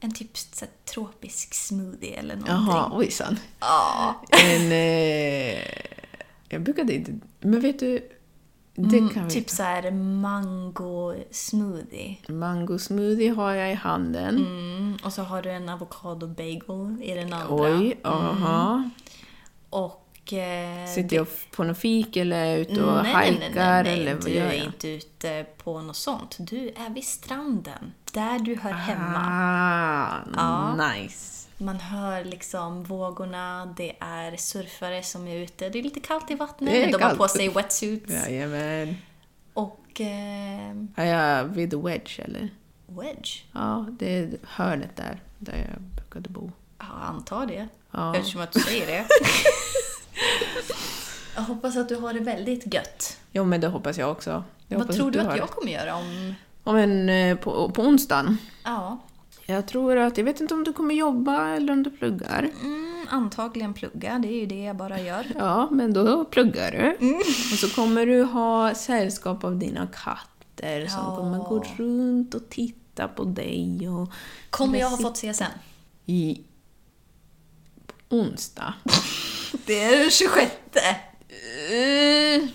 En typ så här, tropisk smoothie eller någonting. Jaha, ojsan. Ja. En... Eh, jag brukade inte... Men vet du, det kan vi... Typ så här mango smoothie. Mango smoothie har jag i handen. Mm, och så har du en avokado bagel i den andra. Oj, aha. Och... Eh, Sitter jag på någon fik eller är jag ute och nej, nej, nej, hajkar nej, nej. eller vad Du är inte ute på något sånt. Du är vid stranden. Där du hör hemma. Ah, nice. Man hör liksom vågorna, det är surfare som är ute. Det är lite kallt i vattnet, är de har kallt. på sig wetsuits. Jajamän. Och... Eh, Är jag vid Wedge eller? wedge? Ja, det är hörnet där, där jag brukade bo. Ja, antar det. Ja. Eftersom att du säger det. jag hoppas att du har det väldigt gött. Jo, men det hoppas jag också. Jag Vad tror du har att det. jag kommer göra om... Om en, eh, på, på onsdagen? Ja, Jag tror att, jag vet inte om du kommer jobba eller om du pluggar. mm, antagligen plugga. Det är ju det jag bara gör. Ja, men då pluggar du. Mm. Och så kommer du ha sällskap av dina katter som Ja. kommer gå runt och titta på dig. Och Kommer jag ha fått CSN? I på onsdag. Det är den 26. Eh,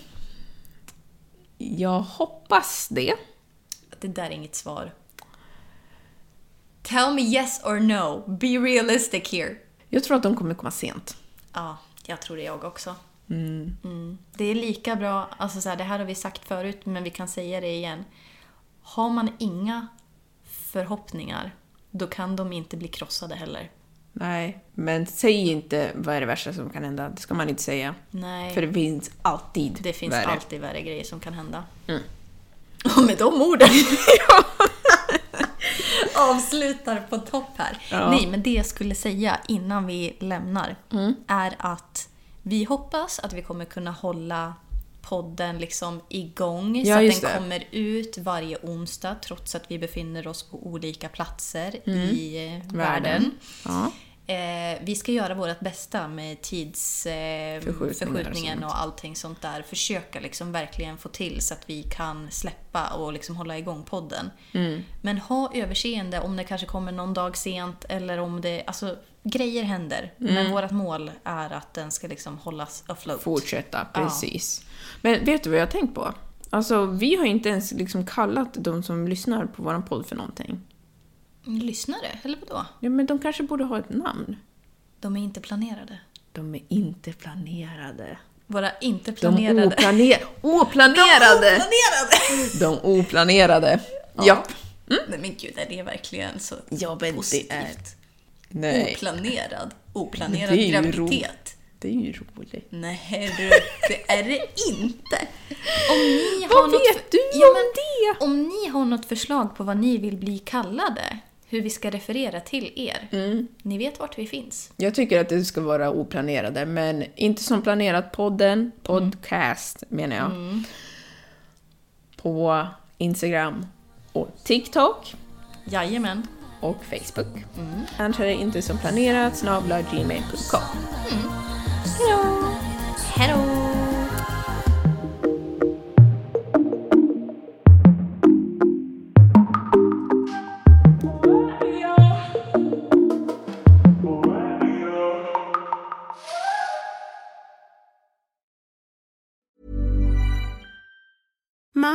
jag hoppas det. Det där är inget svar. Tell me yes or no. Be realistic here. Jag tror att de kommer komma sent. Ja, jag tror det jag också. Mm. Det är lika bra, alltså så här, det här har vi sagt förut men vi kan säga det igen. Har man inga förhoppningar, då kan de inte bli krossade heller. Nej, men säg inte vad är det värsta som kan hända. Det ska man inte säga. Nej, För det finns alltid det finns värre. alltid värre grejer som kan hända. Och med de orden avslutar på topp här. Ja. Nej, men det jag skulle säga innan vi lämnar Mm. är att vi hoppas att vi kommer kunna hålla podden liksom igång Ja, så att den det. kommer ut varje onsdag trots att vi befinner oss på olika platser Mm. i eh, världen. Ja. Eh, vi ska göra vårt bästa med tidsförskjutningen eh, och allting sånt där. Försöka liksom verkligen få till så att vi kan släppa och liksom hålla igång podden. Mm. Men ha överseende om det kanske kommer någon dag sent eller om det... Alltså, grejer händer. Mm. Men vårt mål är att den ska liksom hållas afloat. Fortsätta, Ja. precis. Men vet du vad jag har tänkt på? Alltså, vi har inte ens liksom kallat de som lyssnar på vår podd för någonting. Lyssnare, eller vadå? Ja, men de kanske borde ha ett namn. De är inte planerade. De är inte planerade. Våra inte De planerade... oplaner- oplanerade! Planerade! De oplanerade. Japp. Nej men gud, är det verkligen så Ja, men det positivt? är- Nej. Oplanerad. Oplanerad Det graviditet. Det är ju roligt. Nej du, det är det inte. Om ni Vad har något vet du ja, om men det? Om ni har något förslag på vad ni vill bli kallade, hur vi ska referera till er. Mm. Ni vet vart vi finns. Jag tycker att det ska vara oplanerade, men inte som planerat podden, podcast menar jag. På Instagram och TikTok Jajamän. och Facebook. Annars är det inte som planerat, snabla gmail.com. Hejdå!